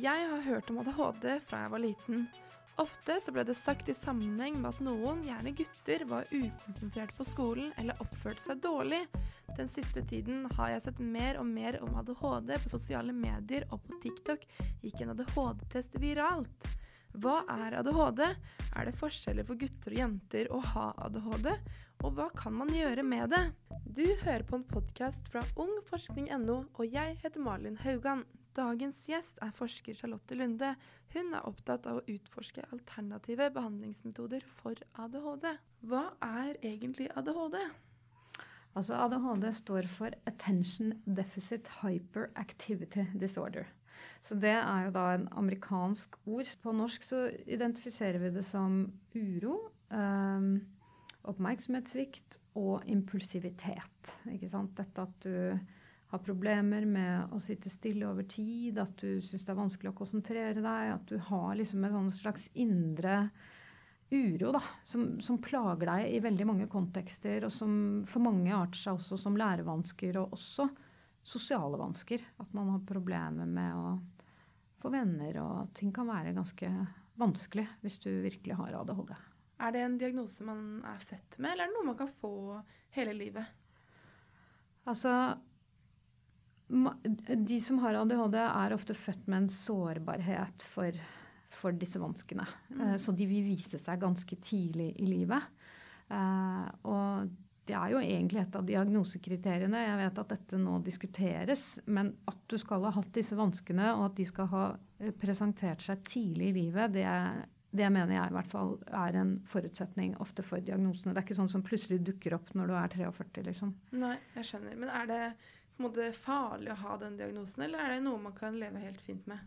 Jeg har hørt om ADHD fra jeg var liten. Ofte så ble det sagt i sammenheng med at noen, gjerne gutter, var ukonsentrerte på skolen eller oppførte seg dårlig. Den siste tiden har jeg sett mer og mer om ADHD på sosiale medier, og på TikTok gikk en ADHD-test viralt. Hva er ADHD? Er det forskjeller for gutter og jenter å ha ADHD? Og hva kan man gjøre med det? Du hører på en podkast fra ungforskning.no, og jeg heter Malin Haugan. Dagens gjest er forsker Charlotte Lunde. Hun er opptatt av å utforske alternative behandlingsmetoder for ADHD. Hva er egentlig ADHD? Altså ADHD står for Attention Deficit Hyperactivity Disorder. Så det er jo da en amerikansk ord. På norsk så identifiserer vi det som uro, um, oppmerksomhetssvikt og impulsivitet. Dette at du har problemer med å sitte stille over tid, at du syns det er vanskelig å konsentrere deg, at du har liksom en sånn slags indre uro da, som, som, plager deg i veldig mange kontekster, og som for mange arter seg også som lærevansker, og også sosiale vansker. At man har problemer med å få venner, og ting kan være ganske vanskelig hvis du virkelig har ADHD. Er det en diagnose man er født med, eller er det noe man kan få hele livet? Altså, de som har ADHD, er ofte født med en sårbarhet for, for disse vanskene. Mm. Uh, så de vil vise seg ganske tidlig i livet. Uh, og det er jo egentlig et av diagnosekriteriene. Jeg vet at dette nå diskuteres. Men at du skal ha hatt disse vanskene, og at de skal ha eh, presentert seg tidlig i livet, det, det mener jeg i hvert fall er en forutsetning ofte for diagnosene. Det er ikke sånn som plutselig dukker opp når du er 43, liksom. Nei, jeg skjønner. Men er det på en måte farlig å ha den diagnosen, eller er det noe man kan leve helt fint med?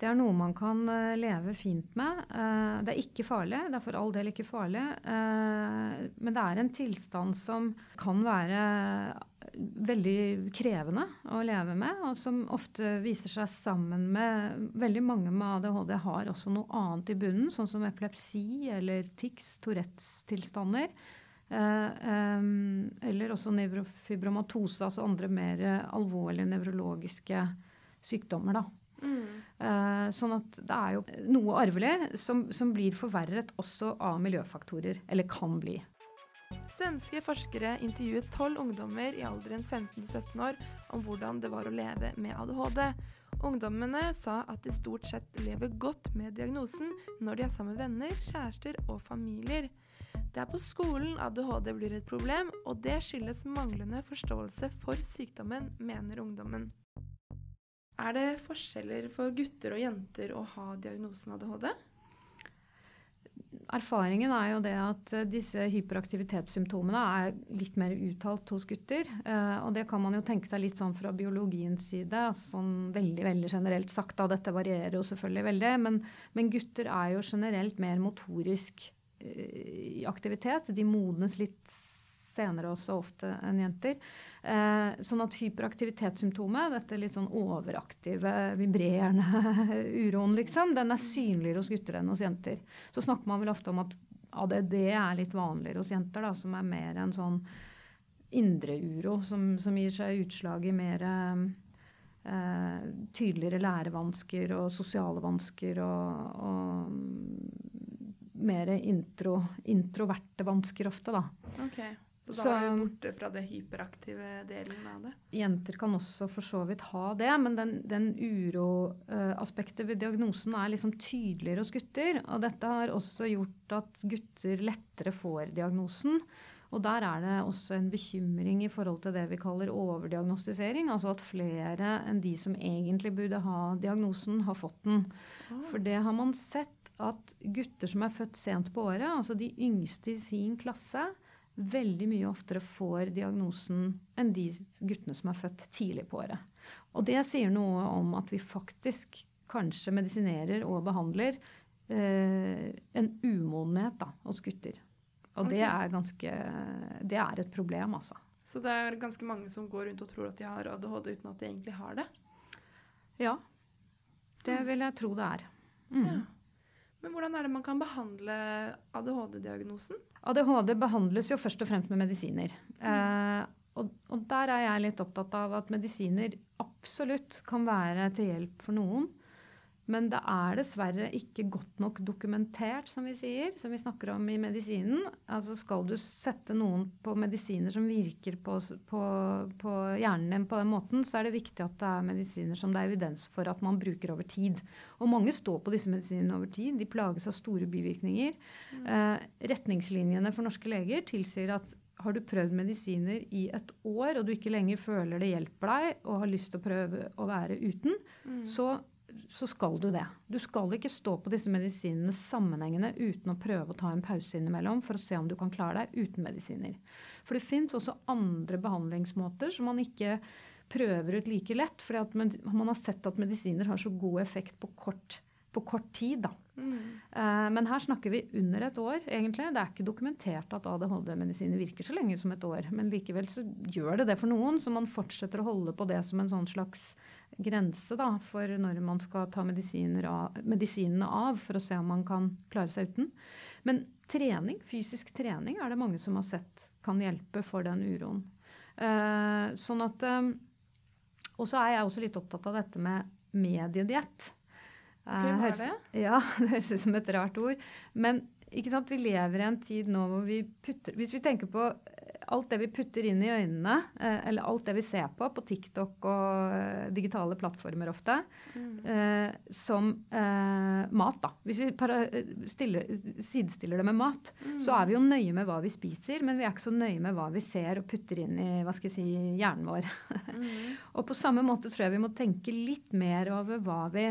Det er noe man kan uh, leve fint med. Uh, det er ikke farlig. Det er for all del ikke farlig. Uh, men det er en tilstand som kan være veldig krevende å leve med, og som ofte viser seg sammen med Veldig mange med ADHD har også noe annet i bunnen, sånn som epilepsi eller tics, Tourettes tilstander. Eh, eller også nevrofibromatose, altså andre mer alvorlige nevrologiske sykdommer. da. Mm. Eh, sånn at det er jo noe arvelig som, som, blir forverret også av miljøfaktorer. Eller kan bli. Svenske forskere intervjuet tolv ungdommer i alderen 15-17 år om hvordan det var å leve med ADHD. Ungdommene sa at de stort sett lever godt med diagnosen når de er sammen med venner, kjærester og familier. Det er på skolen ADHD blir et problem, og det skyldes manglende forståelse for sykdommen, mener ungdommen. Er det forskjeller for gutter og jenter å ha diagnosen ADHD? Erfaringen er jo det at eh, disse hyperaktivitetssymptomene er litt mer uttalt hos gutter. Eh, og det kan man jo tenke seg litt sånn fra biologiens side, altså sånn veldig veldig generelt sagt. da, Dette varierer jo selvfølgelig veldig, men, men gutter er jo generelt mer motorisk i aktivitet. De modnes litt senere også ofte enn jenter. Eh, sånn at hyperaktivitetssymptomet, dette litt sånn overaktive, vibrerende uroen, liksom, den er synligere hos gutter enn hos jenter. Så snakker man vel ofte om at ADD er litt vanligere hos jenter, da, som er mer en sånn indre uro som, som gir seg utslag i mer eh, tydeligere lærevansker og sosiale vansker og, og mer intro, introverte vansker ofte, da. Okay. Så da er du borte fra det hyperaktive delen av det? Jenter kan også for så vidt ha det, men den, den uroaspektet ved diagnosen er liksom tydeligere hos gutter. Og dette har også gjort at gutter lettere får diagnosen. Og der er det også en bekymring i forhold til det vi kaller overdiagnostisering. Altså at flere enn de som egentlig burde ha diagnosen, har fått den. Ah. For det har man sett at gutter som er født sent på året, altså de yngste i sin klasse, veldig mye oftere får diagnosen enn de guttene som er født tidlig på året. Og det sier noe om at vi faktisk kanskje medisinerer og behandler eh, en umodenhet da, hos gutter. Og okay. det er ganske Det er et problem, altså. Så det er ganske mange som går rundt og tror at de har ADHD uten at de egentlig har det? Ja. Det vil jeg tro det er. Mm. Ja. Men hvordan er det man kan behandle ADHD-diagnosen? ADHD behandles jo først og fremst med medisiner. Mm. Eh, og, og, der er jeg litt opptatt av at medisiner absolutt kan være til hjelp for noen. Men det er dessverre ikke godt nok dokumentert, som vi sier, som vi snakker om i medisinen. Altså skal du sette noen på medisiner som virker på, på, på, hjernen din på den måten, så er det viktig at det er medisiner som det er evidens for at man bruker over tid. Og mange står på disse medisinene over tid. De plages av store bivirkninger. Mm. Eh, retningslinjene for norske leger tilsier at har du prøvd medisiner i et år, og du ikke lenger føler det hjelper deg, og har lyst til å prøve å være uten, mm. så så skal du det. Du skal ikke stå på disse medisinene sammenhengende uten å prøve å ta en pause innimellom for å se om du kan klare deg uten medisiner. For det fins også andre behandlingsmåter som man ikke prøver ut like lett. For man har sett at medisiner har så god effekt på kort, på kort tid. Mm. Uh, men her snakker vi under et år, egentlig. Det er ikke dokumentert at ADHD-medisiner virker så lenge som et år. Men likevel så gjør det det for noen, så man fortsetter å holde på det som en sånn slags grense da, for når man skal ta av, medisinene av for å se om man kan klare seg uten. Men trening, fysisk trening er det mange som har sett kan hjelpe for den uroen. Eh, sånn at eh, Og så er jeg også litt opptatt av dette med mediediett. Hva er det? Ja, det høres ut som et rart ord. Men vi lever i en tid nå hvor vi putter Hvis vi tenker på alt det vi putter inn i øynene, eh, eller alt det vi ser på på TikTok og eh, digitale plattformer ofte, mm. eh, som mat, da. Hvis vi stiller, sidestiller det med mat, mm. så er vi jo nøye med hva vi spiser, men vi er ikke så nøye med hva vi ser og putter inn i hva skal jeg si, hjernen vår. mm. og på samme måte tror jeg vi må tenke litt mer over hva vi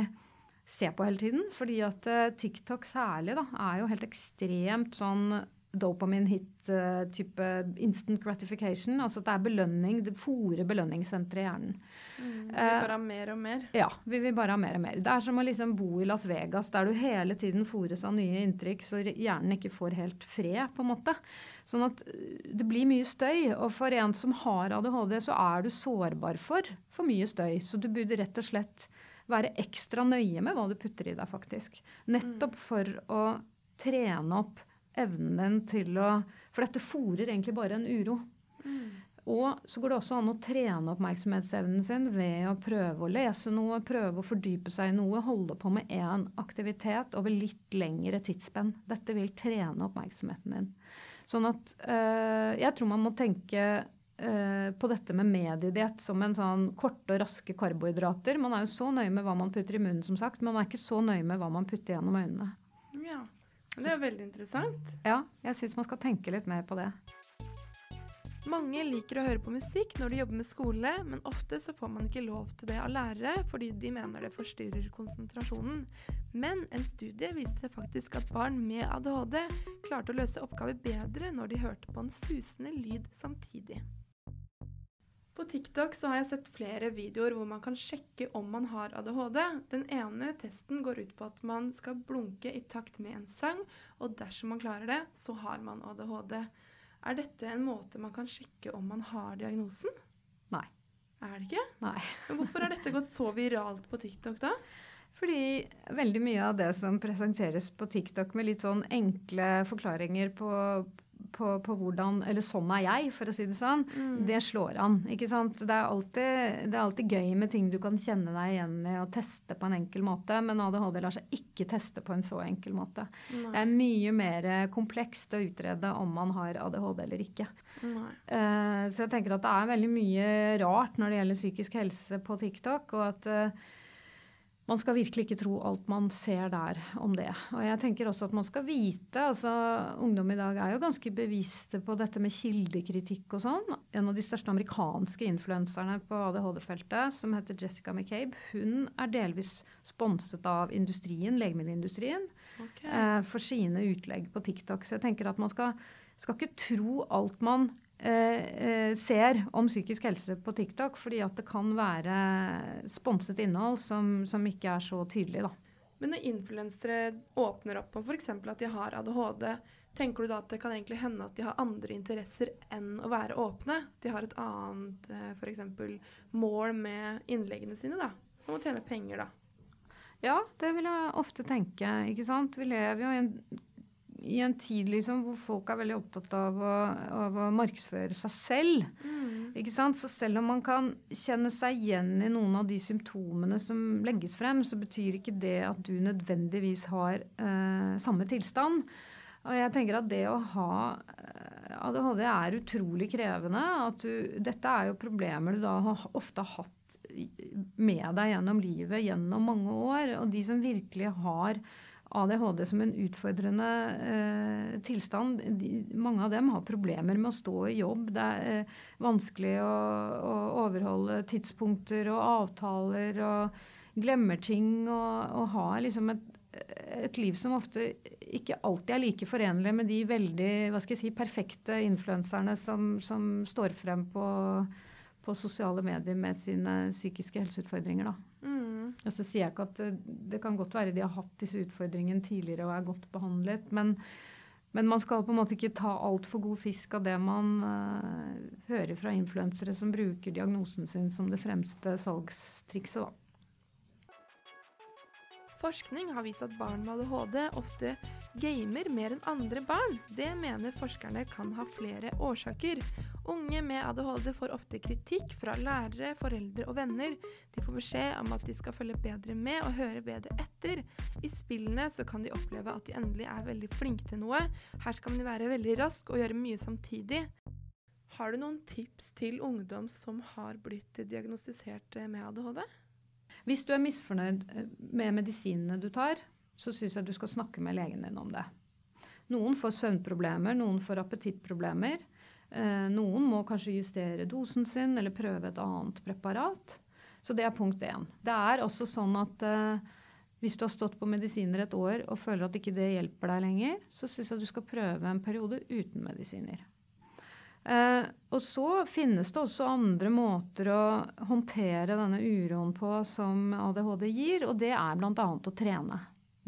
ser på hele tiden. Fordi at TikTok særlig da, er jo helt ekstremt sånn dopamin-hit-type instant gratification. Altså at det er belønning, det fòrer belønningssenteret i hjernen. Mm, vi vil bare ha mer og mer? Ja, vi vil bare ha mer og mer. Det er som å liksom bo i Las Vegas, der du hele tiden fòres av nye inntrykk, så hjernen ikke får helt fred, på en måte. Sånn at øh, det blir mye støy. Og for en som har ADHD, så er du sårbar for for mye støy. Så du burde rett og slett være ekstra nøye med hva du putter i deg, faktisk. Nettopp mm. for å trene opp evnen din til å For dette fòrer egentlig bare en uro. Mm. Og så går det også an å trene oppmerksomhetsevnen sin ved å prøve å lese noe, prøve å fordype seg i noe, holde på med én aktivitet over litt lengre tidsspenn. Dette vil trene oppmerksomheten din. Sånn at øh, jeg tror man må tenke øh, på dette med mediediett som en sånn korte og raske karbohydrater. Man er jo så nøye med hva man putter i munnen, som sagt, men man er ikke så nøye med hva man putter gjennom øynene. Ja. Det er veldig interessant. Ja, jeg syns man skal tenke litt mer på det. Mange liker å høre på musikk når de jobber med skole, men ofte så får man ikke lov til det av lærere fordi de mener det forstyrrer konsentrasjonen. Men en studie viser faktisk at barn med ADHD klarte å løse oppgaver bedre når de hørte på en susende lyd samtidig. På TikTok så har jeg sett flere videoer hvor man kan sjekke om man har ADHD. Den ene testen går ut på at man skal blunke i takt med en sang, og dersom man klarer det, så har man ADHD. Er dette en måte man kan sjekke om man har diagnosen? Nei. Er det ikke? Nei. Men hvorfor har dette gått så viralt på TikTok da? Fordi veldig mye av det som presenteres på TikTok med litt sånn enkle forklaringer på på, på, hvordan Eller sånn er jeg, for å si det sånn. Mm. Det slår an. ikke sant? Det er, alltid, det er, alltid, gøy med ting du kan kjenne deg igjen i og teste på en enkel måte, men ADHD lar seg ikke teste på en så enkel måte. Nei. Det er mye mer komplekst å utrede om man har ADHD eller ikke. Uh, så jeg tenker at det er veldig mye rart når det gjelder psykisk helse på TikTok, og at uh, man skal virkelig ikke tro alt man ser der om det. Og jeg tenker også at man skal vite altså Ungdom i dag er jo ganske bevisste på dette med kildekritikk og sånn. En av de største amerikanske influenserne på ADHD-feltet, som heter Jessica McCabe, hun er delvis sponset av industrien, legemiddelindustrien, okay. eh, for sine utlegg på TikTok. Så jeg tenker at man skal, skal ikke tro alt man Eh, eh, ser om psykisk helse på TikTok, fordi at det kan være sponset innhold som, som ikke er så tydelig. da. Men når influensere åpner opp om f.eks. at de har ADHD, tenker du da at det kan egentlig hende at de har andre interesser enn å være åpne? De har et annet eh, f.eks. mål med innleggene sine, da, som å tjene penger, da? Ja, det vil jeg ofte tenke. ikke sant? Vi lever jo i en i en tid liksom hvor folk er veldig opptatt av å, av å markedsføre seg selv. Mm. Ikke sant? Så selv om man kan kjenne seg igjen i noen av de symptomene som legges frem, så betyr ikke det at du nødvendigvis har eh, samme tilstand. Og jeg tenker at det å ha eh, ADHD er utrolig krevende. At du, dette er jo problemer du da har ofte har hatt med deg gjennom livet gjennom mange år. Og de som virkelig har ADHD som en utfordrende eh, tilstand. De, mange av dem har problemer med å stå i jobb. Det er eh, vanskelig å, å, overholde tidspunkter og avtaler og glemmer ting. Og, og har liksom et, et, liv som ofte ikke alltid er like forenlig med de veldig hva skal jeg si, perfekte influenserne som, som står frem på, på sosiale medier med sine psykiske helseutfordringer. da. Mm. Og så sier jeg ikke at det, det, kan godt være de har hatt disse utfordringene tidligere og er godt behandlet, men, men man skal på en måte ikke ta altfor god fisk av det man uh, hører fra influensere som bruker diagnosen sin som det fremste salgstrikset. da. Forskning har vist at barn med ADHD ofte gamer mer enn andre barn. Det mener forskerne kan ha flere årsaker. Unge med ADHD får ofte kritikk fra lærere, foreldre og venner. De får beskjed om at de skal følge bedre med og høre bedre etter. I spillene så kan de oppleve at de endelig er veldig flinke til noe. Her skal man være veldig rask og gjøre mye samtidig. Har du noen tips til ungdom som har blitt diagnostisert med ADHD? Hvis du er misfornøyd eh, med medisinene du tar, så syns jeg du skal snakke med legen din om det. Noen får søvnproblemer, noen får appetittproblemer. Eh, noen må kanskje justere dosen sin eller prøve et annet preparat. Så det er punkt én. Det er også sånn at eh, hvis du har stått på medisiner et år og føler at ikke det hjelper deg lenger, så syns jeg du skal prøve en periode uten medisiner. Eh, og så finnes det også andre måter å håndtere denne uroen på som ADHD gir, og det er bl.a. å trene.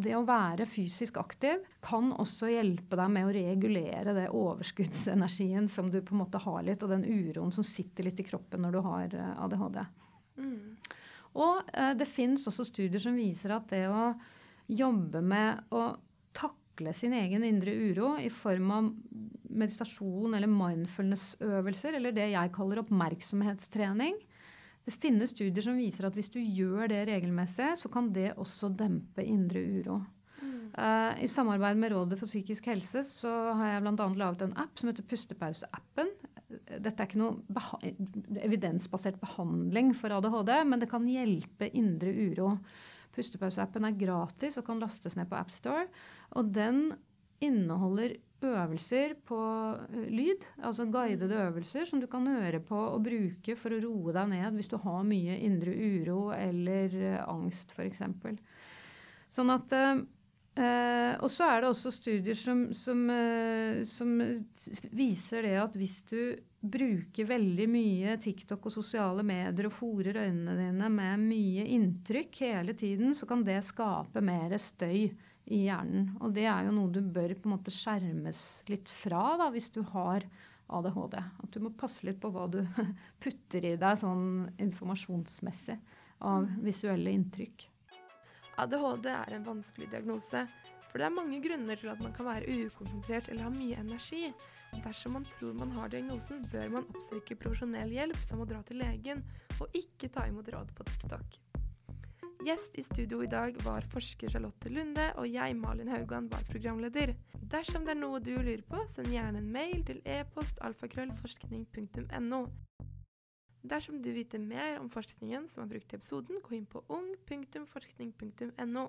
Det å være fysisk aktiv kan også hjelpe deg med å regulere det overskuddsenergien som du på en måte har litt, og den uroen som sitter litt i kroppen når du har eh, ADHD. Mm. Og eh, det fins også studier som viser at det å jobbe med å takle sin egen indre uro i form av meditasjon eller mindfulness-øvelser, eller det jeg kaller oppmerksomhetstrening. Det finnes studier som viser at hvis du gjør det regelmessig, så kan det også dempe indre uro. Mm. Uh, I samarbeid med Rådet for psykisk helse så har jeg bl.a. laget en app som heter Pustepause-appen. Dette er ikke noe beha evidensbasert behandling for ADHD, men det kan hjelpe indre uro. Pustepause-appen er gratis og kan lastes ned på AppStore. Og den inneholder øvelser på eh, lyd, altså guidede øvelser som du kan høre på og bruke for å roe deg ned hvis du har mye indre uro eller uh, angst f.eks. Sånn at uh, Og så er det også studier som, som, uh, som, viser det at hvis du bruker veldig mye TikTok og sosiale medier og fòrer øynene dine med mye inntrykk hele tiden, så kan det skape mer støy i hjernen. Og det er jo noe du bør på en måte skjermes litt fra da, hvis du har ADHD. At du må passe litt på hva du putter i deg sånn informasjonsmessig av visuelle inntrykk. ADHD er en vanskelig diagnose. For det er mange grunner til at man kan være ukonsentrert eller ha mye energi. Dersom man tror man har diagnosen, bør man oppsøke profesjonell hjelp som å dra til legen, og ikke ta imot råd på TikTok. Gjest i studio i dag var forsker Charlotte Lunde, og jeg, Malin Haugan, var programleder. Dersom det er noe du lurer på, send gjerne en mail til e-post alfakrøllforskning.no. Dersom du vil vite mer om forskningen som er brukt i episoden, gå inn på ung.forskning.no.